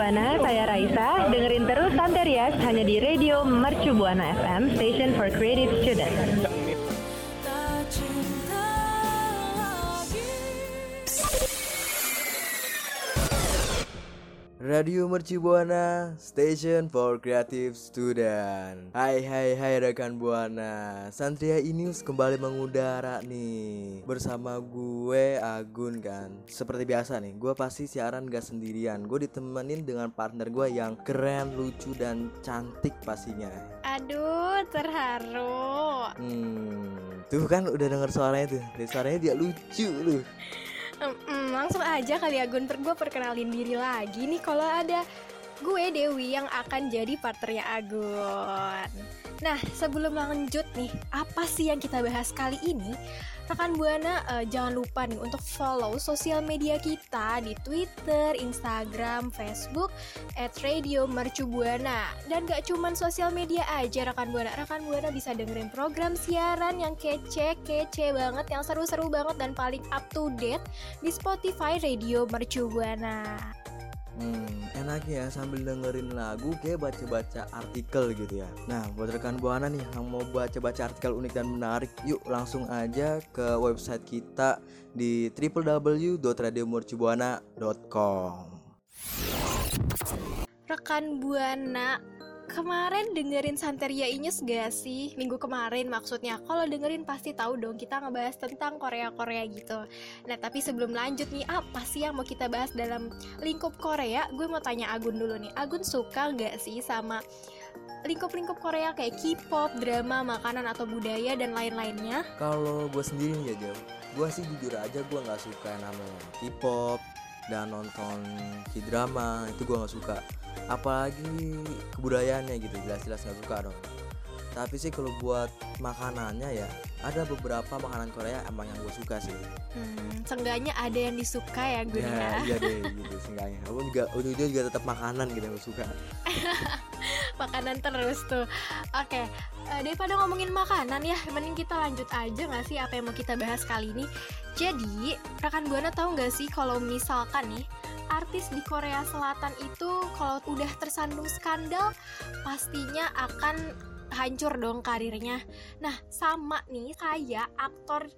Buana, saya Raisa. Dengerin terus Santerias hanya di Radio Mercu Buana FM, Station for Creative Students. Radio Merci Buana Station for Creative Student. Hai hai hai rekan Buana. Santria News kembali mengudara nih. Bersama gue Agun kan? Seperti biasa nih Gue pasti siaran gak sendirian. Gue ditemenin dengan partner gue yang keren, lucu, dan cantik pastinya. Aduh terharu. Hmm Tuh kan udah denger suaranya tuh. Dari suaranya dia lucu loh Mm-mm, Langsung aja kali ya Gun. Gue perkenalin diri lagi nih. Kalau ada gue Dewi yang akan jadi partnernya Agun Nah sebelum lanjut nih Apa sih yang kita bahas kali ini Rekan Buana eh, jangan lupa nih untuk follow sosial media kita di Twitter, Instagram, Facebook at Radio Mercu Buana. Dan gak cuman sosial media aja rekan Buana, rekan Buana bisa dengerin program siaran yang kece, kece banget, yang seru-seru banget dan paling up to date di Spotify Radio Mercu Buana. Hmm, enaknya ya sambil dengerin lagu kayak baca-baca artikel gitu ya. Nah, buat rekan Buana nih yang mau baca-baca artikel unik dan menarik, yuk langsung aja ke website kita di www.radiomercubuana.com. Rekan Buana, kemarin dengerin Santeria Inyes gak sih? Minggu kemarin maksudnya. Kalau dengerin pasti tahu dong kita ngebahas tentang Korea-Korea gitu. Nah, tapi sebelum lanjut nih, apa sih yang mau kita bahas dalam lingkup Korea? Gue mau tanya Agun dulu nih. Agun suka gak sih sama lingkup-lingkup Korea kayak K-pop, drama, makanan atau budaya dan lain-lainnya? Kalau gue sendiri ya Jauh, gue sih jujur aja gue nggak suka yang namanya K-pop dan nonton K-drama itu gue nggak suka. Apalagi kebudayaannya gitu, jelas-jelas nggak suka dong. Tapi sih kalau buat makanannya ya ada beberapa makanan Korea emang yang gue suka sih. Hmm, seenggaknya ada yang disuka ya Gun ya. Ya, iya deh gitu seenggaknya. Aku juga ujung-ujungnya juga tetap makanan gitu yang gue suka. makanan terus tuh. Oke, eh, daripada ngomongin makanan ya, mending kita lanjut aja nggak sih apa yang mau kita bahas kali ini. Jadi, rekan buana tahu nggak sih kalau misalkan nih artis di Korea Selatan itu kalau udah tersandung skandal pastinya akan hancur dong karirnya. Nah, sama nih kayak aktor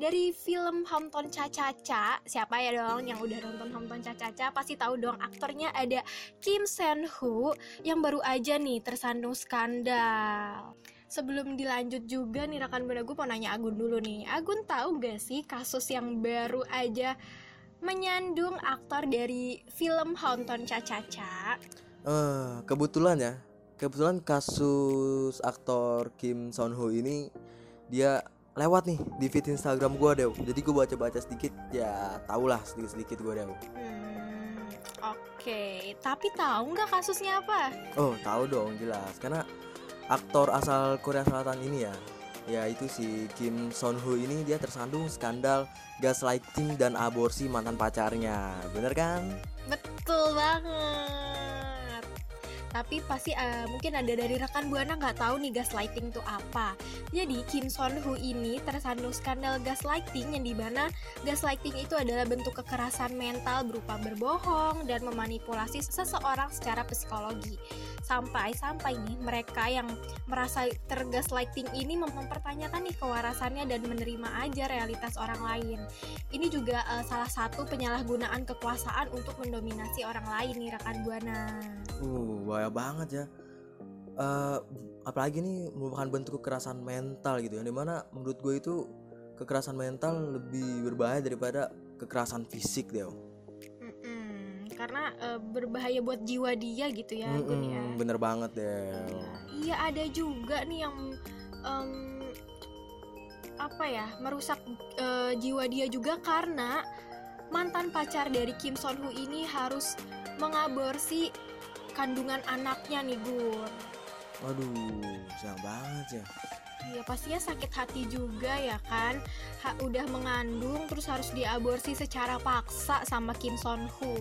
dari film Hometown Cha-Cha-Cha. Siapa ya dong yang udah nonton Hometown Cha-Cha-Cha? Pasti tahu dong aktornya ada Kim Sen-ho Yang baru aja nih tersandung skandal. Sebelum dilanjut juga nih rekan buana gue mau nanya Agun dulu nih. Agun tahu gak sih kasus yang baru aja menyandung aktor dari film Hometown Cha-Cha-Cha? Eh, kebetulan ya, kebetulan kasus aktor Kim Son Ho ini dia lewat nih di feed Instagram gue deh. Jadi gue baca-baca sedikit ya tau lah sedikit-sedikit gue deh. Hmm, oke. Tapi tahu nggak kasusnya apa? Oh tahu dong jelas karena aktor asal Korea Selatan ini ya yaitu si Kim Son Ho ini dia tersandung skandal gaslighting dan aborsi mantan pacarnya bener kan Betul banget. Tapi pasti eh, mungkin ada dari rekan buana nggak tahu nih gaslighting itu apa. Jadi Kim Son Ho ini tersandung skandal gaslighting yang di mana gaslighting itu adalah bentuk kekerasan mental berupa berbohong dan memanipulasi seseorang secara psikologi. Sampai-sampai nih mereka yang merasa tergaslighting ini mem- mempertanyakan nih kewarasannya dan menerima aja realitas orang lain. Ini juga eh, salah satu penyalahgunaan kekuasaan untuk mendominasi orang lain nih rekan buana. uh bahaya banget ya. Eh, apalagi nih merupakan bentuk kekerasan mental gitu yang di mana menurut gue itu kekerasan mental lebih berbahaya daripada kekerasan fisik deh Mm-mm, karena eh, berbahaya buat jiwa dia gitu ya, Gun ya. Mm-mm, bener banget deh Iya ada juga nih yang em, apa ya merusak eh, jiwa dia juga karena mantan pacar dari Kim Son Hu ini harus mengaborsi kandungan anaknya nih Gun. Waduh, sayang banget ya. Iya pastinya sakit hati juga ya kan. Ha, Udah mengandung terus harus diaborsi secara paksa sama Kim Son Hu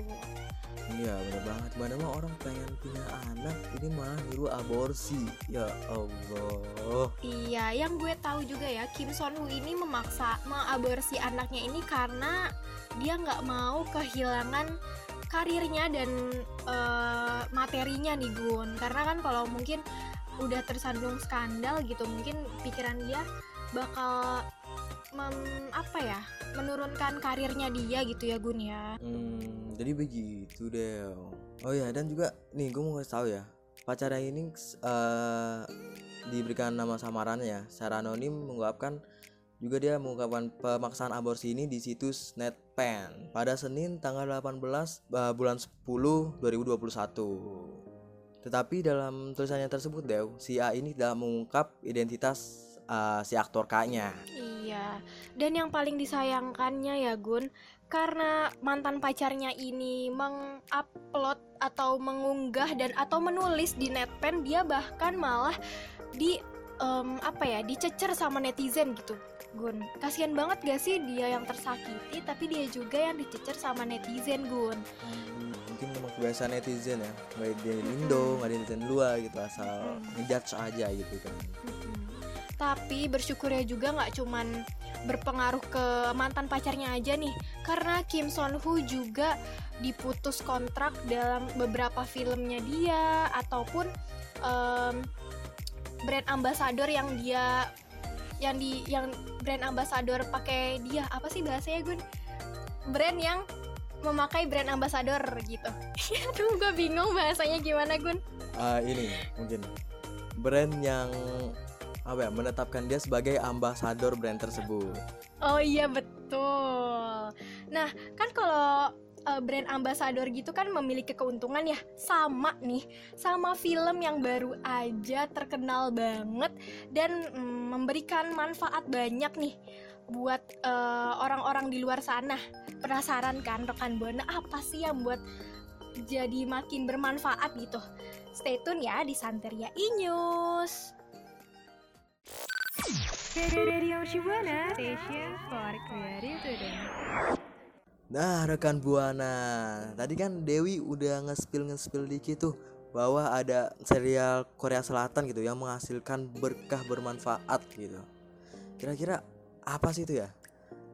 Iya bener banget. Mana mah orang pengen punya anak Ini malah nyuruh aborsi. Ya Allah. Iya yang gue tahu juga ya Kim Son Hu ini memaksa mengaborsi anaknya ini karena dia nggak mau kehilangan karirnya dan eh, materinya nih Gun. Karena kan kalau mungkin udah tersandung skandal gitu mungkin pikiran dia bakal mem- apa ya menurunkan karirnya dia gitu ya Gun ya. Hmm, jadi begitu deh. Oh ya, dan juga nih gue mau kasih tahu ya, pacarnya ini eh, diberikan nama samarannya ya, secara anonim mengungkapkan juga dia mengungkapkan pemaksaan aborsi ini di situs NetPen pada Senin tanggal 18 eh, bulan 10 2021. Tetapi dalam tulisannya tersebut Dew, si A ini tidak mengungkap identitas eh, si aktor K-nya. Iya, dan yang paling disayangkannya ya Gun, karena mantan pacarnya ini mengupload atau mengunggah dan atau menulis di netpen, dia bahkan malah di em, apa ya, dicecer sama netizen gitu. Gun, kasihan banget gak sih dia yang tersakiti, tapi dia juga yang dicecer sama netizen Gun. Hmm, mungkin memang kebiasaan netizen ya nggak di Indo nggak di netizen luar gitu asal Mm. ngejudge aja gitu kan Mm-mm. Tapi bersyukurnya juga nggak cuman berpengaruh ke mantan pacarnya aja nih, karena Kim Son Hu juga diputus kontrak dalam beberapa filmnya dia ataupun em, brand ambassador yang dia yang di yang brand ambassador pakai dia apa sih bahasanya Gun? Brand yang memakai brand ambassador gitu. Aduh, gue bingung bahasanya gimana Gun. Ah, ini mungkin brand yang apa ya menetapkan dia sebagai ambasador brand tersebut Oh iya betul. Nah kan kalau eh, brand ambassador gitu kan memiliki keuntungan ya sama nih sama film yang baru aja terkenal banget dan mm, memberikan manfaat banyak nih buat eh, orang-orang di luar sana. Penasaran kan rekan buana apa sih yang buat jadi makin bermanfaat gitu? Stay tune ya di Santeria E-News. Radio Shibuana, station for creative today. Nah rekan buana tadi kan Dewi udah nge-spill nge-spill dikit tuh bahwa ada serial Korea Selatan gitu yang menghasilkan berkah bermanfaat gitu kira-kira apa sih itu ya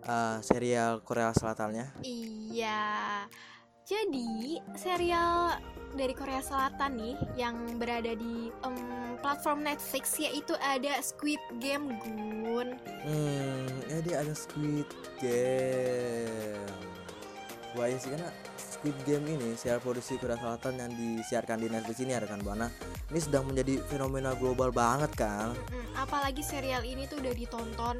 Ah, serial Korea Selatannya Iya. Jadi, serial dari Korea Selatan nih yang berada di em, platform Netflix yaitu ada Squid Game Gun. Hmm, ya dia ada Squid Game. Iya sih karena Squid Game ini serial produksi Korea Selatan yang disiarkan di Netflix ini ya rekan buana. Ini sedang menjadi fenomena global banget kan. Apalagi serial ini tuh udah ditonton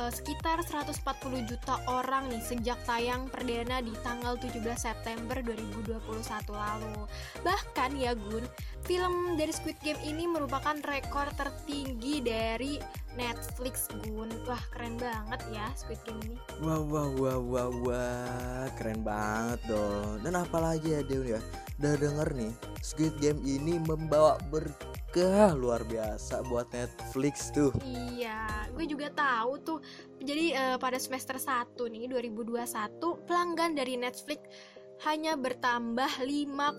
eh, sekitar 140 juta orang nih sejak tayang perdana di tanggal 17 September 2021 lalu. Bahkan ya Gun, film dari Squid Game ini merupakan rekor tertinggi dari Netflix Gun. Wah, keren banget ya Squid Game ini. Wah wah wah wah wah keren banget dong. Dan apalagi ya Dew ya. Udah denger nih Squid Game ini membawa berkah luar biasa buat Netflix tuh. Iya, gue juga tahu tuh. Jadi eh, pada semester 1 nih 2021 pelanggan dari Netflix hanya bertambah 5,5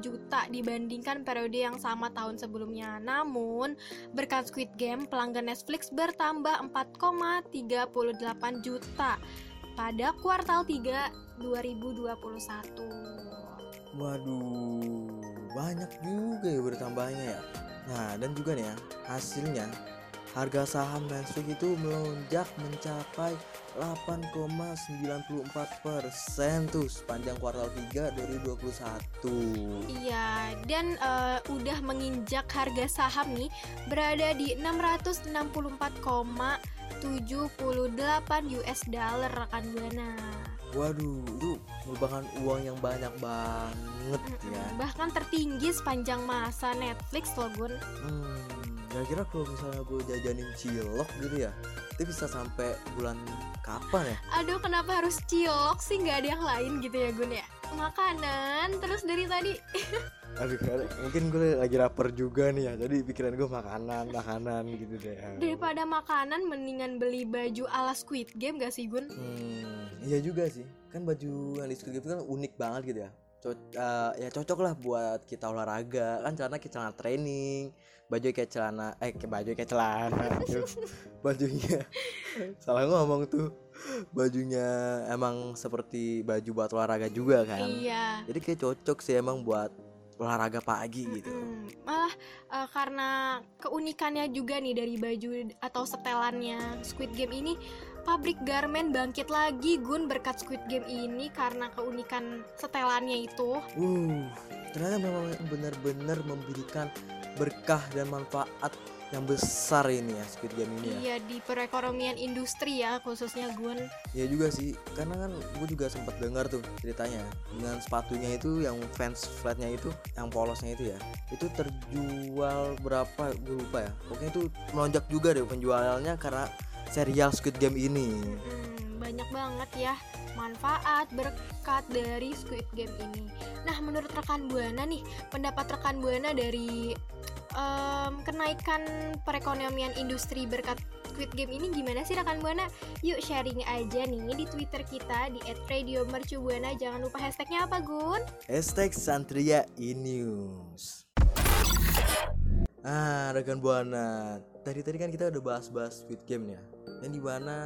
juta dibandingkan periode yang sama tahun sebelumnya. Namun, berkat Squid Game, pelanggan Netflix bertambah 4,38 juta pada kuartal 3 2021. Waduh, banyak juga ya bertambahnya ya. Nah, dan juga nih ya, hasilnya harga saham Netflix itu melonjak mencapai 8,94 persen tuh sepanjang kuartal 3 2021. Iya, dan eh, udah menginjak harga saham nih berada di 664,78 US dollar rekan buana. Waduh, itu merupakan uang yang banyak banget ya. Bahkan tertinggi sepanjang masa Netflix loh Gun. Hmm, kira-kira kalau misalnya gue jajanin cilok gitu ya, itu bisa sampai bulan kapan ya Aduh kenapa harus cilok sih nggak ada yang lain gitu ya Gun ya Makanan terus dari tadi aduh mungkin gue lagi lapar juga nih ya jadi pikiran gue makanan makanan gitu deh Daripada makanan mendingan beli baju ala Squid Game gak sih Gun? Hmm, iya juga sih. Kan baju yang di Squid Game itu kan unik banget gitu ya. Co- eh, ya cocok lah buat kita olahraga. Kan celana kayak celana training, baju kayak celana eh kayak baju kayak celana. Bajunya salah ngomong tuh. Bajunya emang seperti baju buat olahraga juga kan. Iya Jadi kayak cocok sih emang buat olahraga pagi gitu. Malah eh, karena keunikannya juga nih dari baju atau setelannya Squid Game ini Pabrik garmen bangkit lagi Gun berkat Squid Game ini karena keunikan setelannya itu Uh, ternyata memang benar-benar memberikan berkah dan manfaat yang besar ini ya Squid Game ini ya. Iya di perekonomian industri ya khususnya Gun Iya juga sih, karena kan gue juga sempat dengar tuh ceritanya dengan sepatunya itu yang fans flatnya itu, yang polosnya itu ya, itu terjual berapa gue lupa ya. Pokoknya itu melonjak juga deh penjualannya karena serial Squid Game ini. Mm, banyak banget ya manfaat berkat dari Squid Game ini. Nah, menurut rekan Buana nih, pendapat rekan Buana dari em, kenaikan perekonomian industri berkat Squid Game ini gimana sih rekan Buana? Yuk sharing aja nih di Twitter kita di @radiomercubuana. Jangan lupa hashtagnya apa, Gun? Hashtag Santria News. Ah, rekan buana. Tadi tadi kan kita udah bahas-bahas Squid Game ya. Yang di mana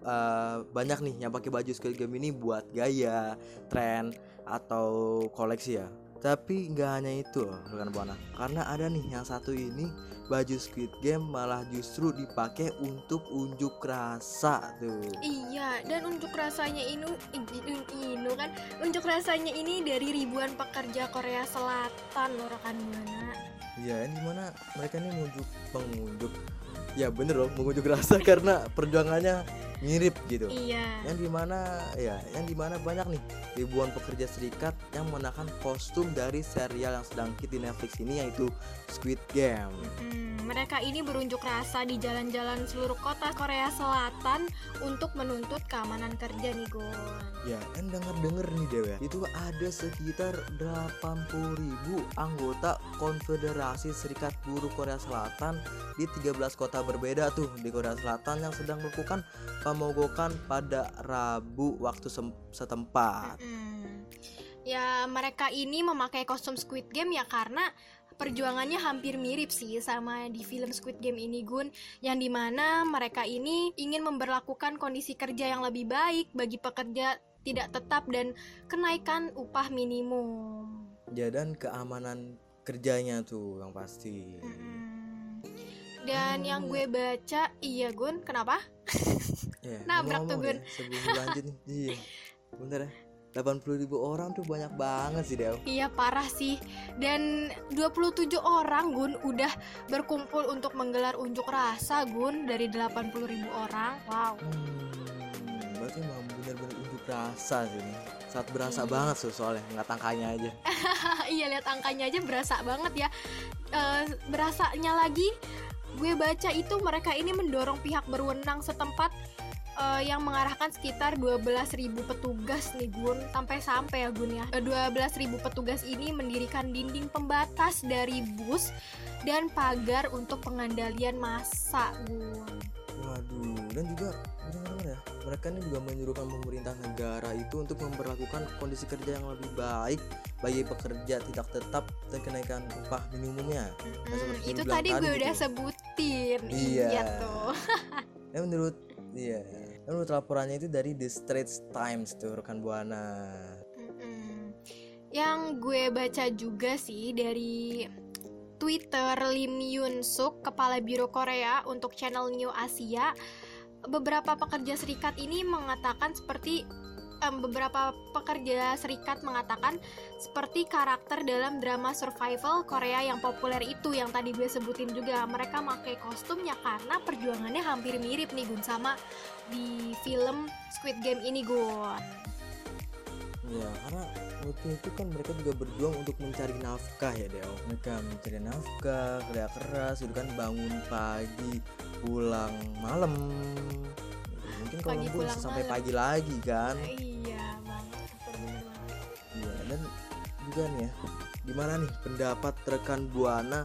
eh, banyak nih yang pakai baju Squid Game ini buat gaya, tren atau koleksi ya. Tapi nggak hanya itu loh rekan buana. Karena ada nih yang satu ini baju Squid Game malah justru dipakai untuk unjuk rasa tuh. Iya, dan unjuk rasanya ini inu kan unjuk rasanya ini dari ribuan pekerja Korea Selatan loh rekan Buana. Iya, yang di mana mereka ini mengunjuk mengunjuk ya bener loh mengunjuk rasa karena perjuangannya mirip gitu. Iya. Yang di mana ya, yang di mana banyak nih ribuan pekerja serikat yang mengenakan kostum dari serial yang sedang hit di Netflix ini yaitu Squid Game. Hmm, mereka ini berunjuk rasa di jalan-jalan seluruh kota Korea Selatan untuk menuntut keamanan kerja nih Gon. Ya, kan denger-denger nih Dewa, itu ada sekitar 80.000 anggota Konfederasi Serikat Buruh Korea Selatan di 13 kota berbeda tuh di Korea Selatan yang sedang melakukan pemogokan pada Rabu waktu setempat. Hmm. Ya mereka ini memakai kostum Squid Game ya karena perjuangannya hampir mirip sih sama di film Squid Game ini Gun yang di mana mereka ini ingin memberlakukan kondisi kerja yang lebih baik bagi pekerja tidak tetap dan kenaikan upah minimum. Ya dan keamanan kerjanya tuh yang pasti. Mm-mm. Dan yang gue baca, iya Gun, kenapa? Ya, Nabrak tuh, ngomong-ngomong Gun. ya, sebelum lanjut nih. Iya. Bentar ya. 80.000 orang tuh banyak banget sih Dew. Iya parah sih Dan 27 orang Gun udah berkumpul untuk menggelar unjuk rasa Gun Dari 80 ribu orang Wow Hmm, berarti emang bener-bener unjuk rasa sih ini. Saat berasa Iya. banget tuh soalnya ngeliat angkanya aja. Iya lihat angkanya aja berasa banget ya Eh, Berasanya lagi Gue baca itu mereka ini mendorong pihak berwenang setempat eh, yang mengarahkan sekitar 12.000 petugas nih Gun sampai-sampai ya Gun ya Eh, 12.000 petugas ini mendirikan dinding pembatas dari bus dan pagar untuk pengendalian massa Gun Waduh, dan juga bener-bener ya, mereka ini juga menyuruhkan pemerintah negara itu untuk memperlakukan kondisi kerja yang lebih baik bagi pekerja tidak tetap dan kenaikan upah minimumnya. Nah, Hmm, seperti itu tadi gue udah gitu. sebutin Iya. tuh Ya menurut iya, ya, menurut laporannya itu dari The Straits Times tuh rekan buana. Yang gue baca juga sih dari Twitter Lim Yun Suk, Kepala Biro Korea untuk channel New Asia, beberapa pekerja serikat ini mengatakan seperti em, beberapa pekerja serikat mengatakan seperti karakter dalam drama survival Korea yang populer itu yang tadi gue sebutin juga mereka pakai kostumnya karena perjuangannya hampir mirip nih Gun sama di film Squid Game ini Gun. Ya, karena waktu itu kan mereka juga berjuang untuk mencari nafkah ya Deo. Mereka mencari nafkah, kerja keras, gitu kan bangun pagi, pulang malam. Mungkin kalau Pagi gue pulang sampai malam. pagi lagi kan. iya banget bener banget. Iya, dan juga nih ya, gimana nih pendapat rekan Buana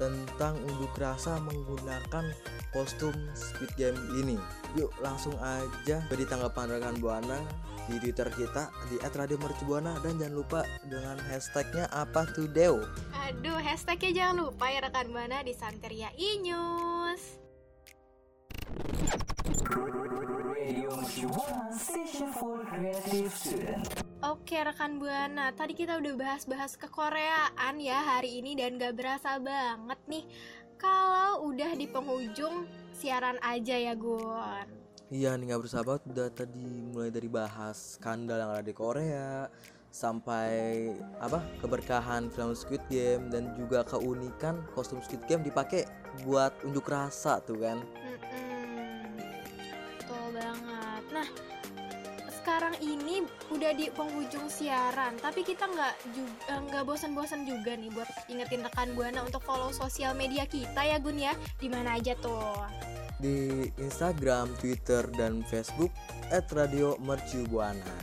tentang unjuk rasa menggunakan kostum Squid Game ini? Yuk langsung aja beri tanggapan rekan Buana di Twitter kita di @radiomercubuana dan jangan lupa dengan hashtagnya apa tuh Deo. aduh hashtagnya jangan lupa ya rekan buana di Santeria Inews Oke rekan buana, tadi kita udah bahas-bahas kekoreaan ya hari ini dan gak berasa banget nih kalau udah di penghujung siaran aja ya Gun. Iya nih nggak bersahabat udah tadi mulai dari bahas skandal yang ada di Korea sampai apa keberkahan film Squid Game dan juga keunikan kostum Squid Game dipakai buat unjuk rasa tuh kan. Mm-mm. Sekarang ini udah di penghujung siaran, tapi kita nggak juga nggak bosan-bosan juga nih buat ingetin rekan buana untuk follow sosial media kita ya Gun ya. Di mana aja tuh? di Instagram, Twitter, dan Facebook @radiomercubuana.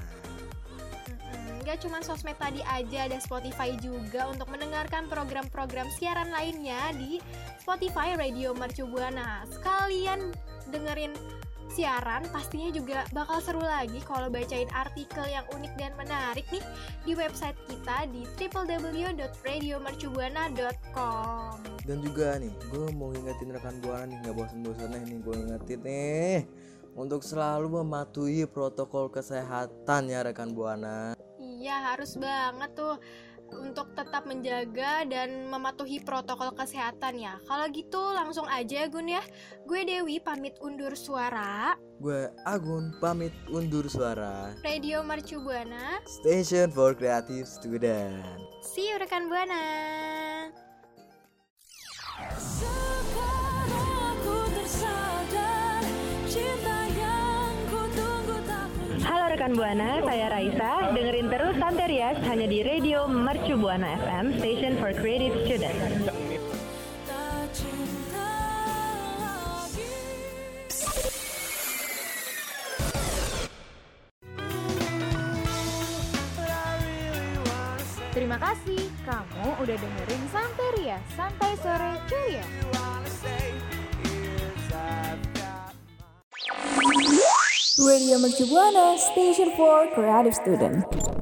Mm-mm. Nggak cuma sosmed tadi aja, ada Spotify juga untuk mendengarkan program-program siaran lainnya di Spotify Radio Mercu Buana. Sekalian dengerin siaran, pastinya juga bakal seru lagi kalau bacain artikel yang unik dan menarik nih di website kita di www.radiomercubuana.com. Dan juga nih, gue mau ngingetin rekan buana nih nggak bosan-bosannya nih gue ingetin nih untuk selalu mematuhi protokol kesehatan ya rekan buana. Iya, harus banget tuh untuk tetap menjaga dan mematuhi protokol kesehatan ya. Kalau gitu langsung aja ya Gun ya. Gue Dewi pamit undur suara. Gue Agun pamit undur suara. Radio Mercu Buana. Station for Creative Student. See you rekan Buana. Rekan Buana, saya Raisa. Dengerin terus Santerias hanya di Radio Mercu Buana FM, Station for Creative Students. Terima kasih kamu udah dengerin Santeria, Santai Sore Ceria. Radio Mercubuana Station for Creative Student.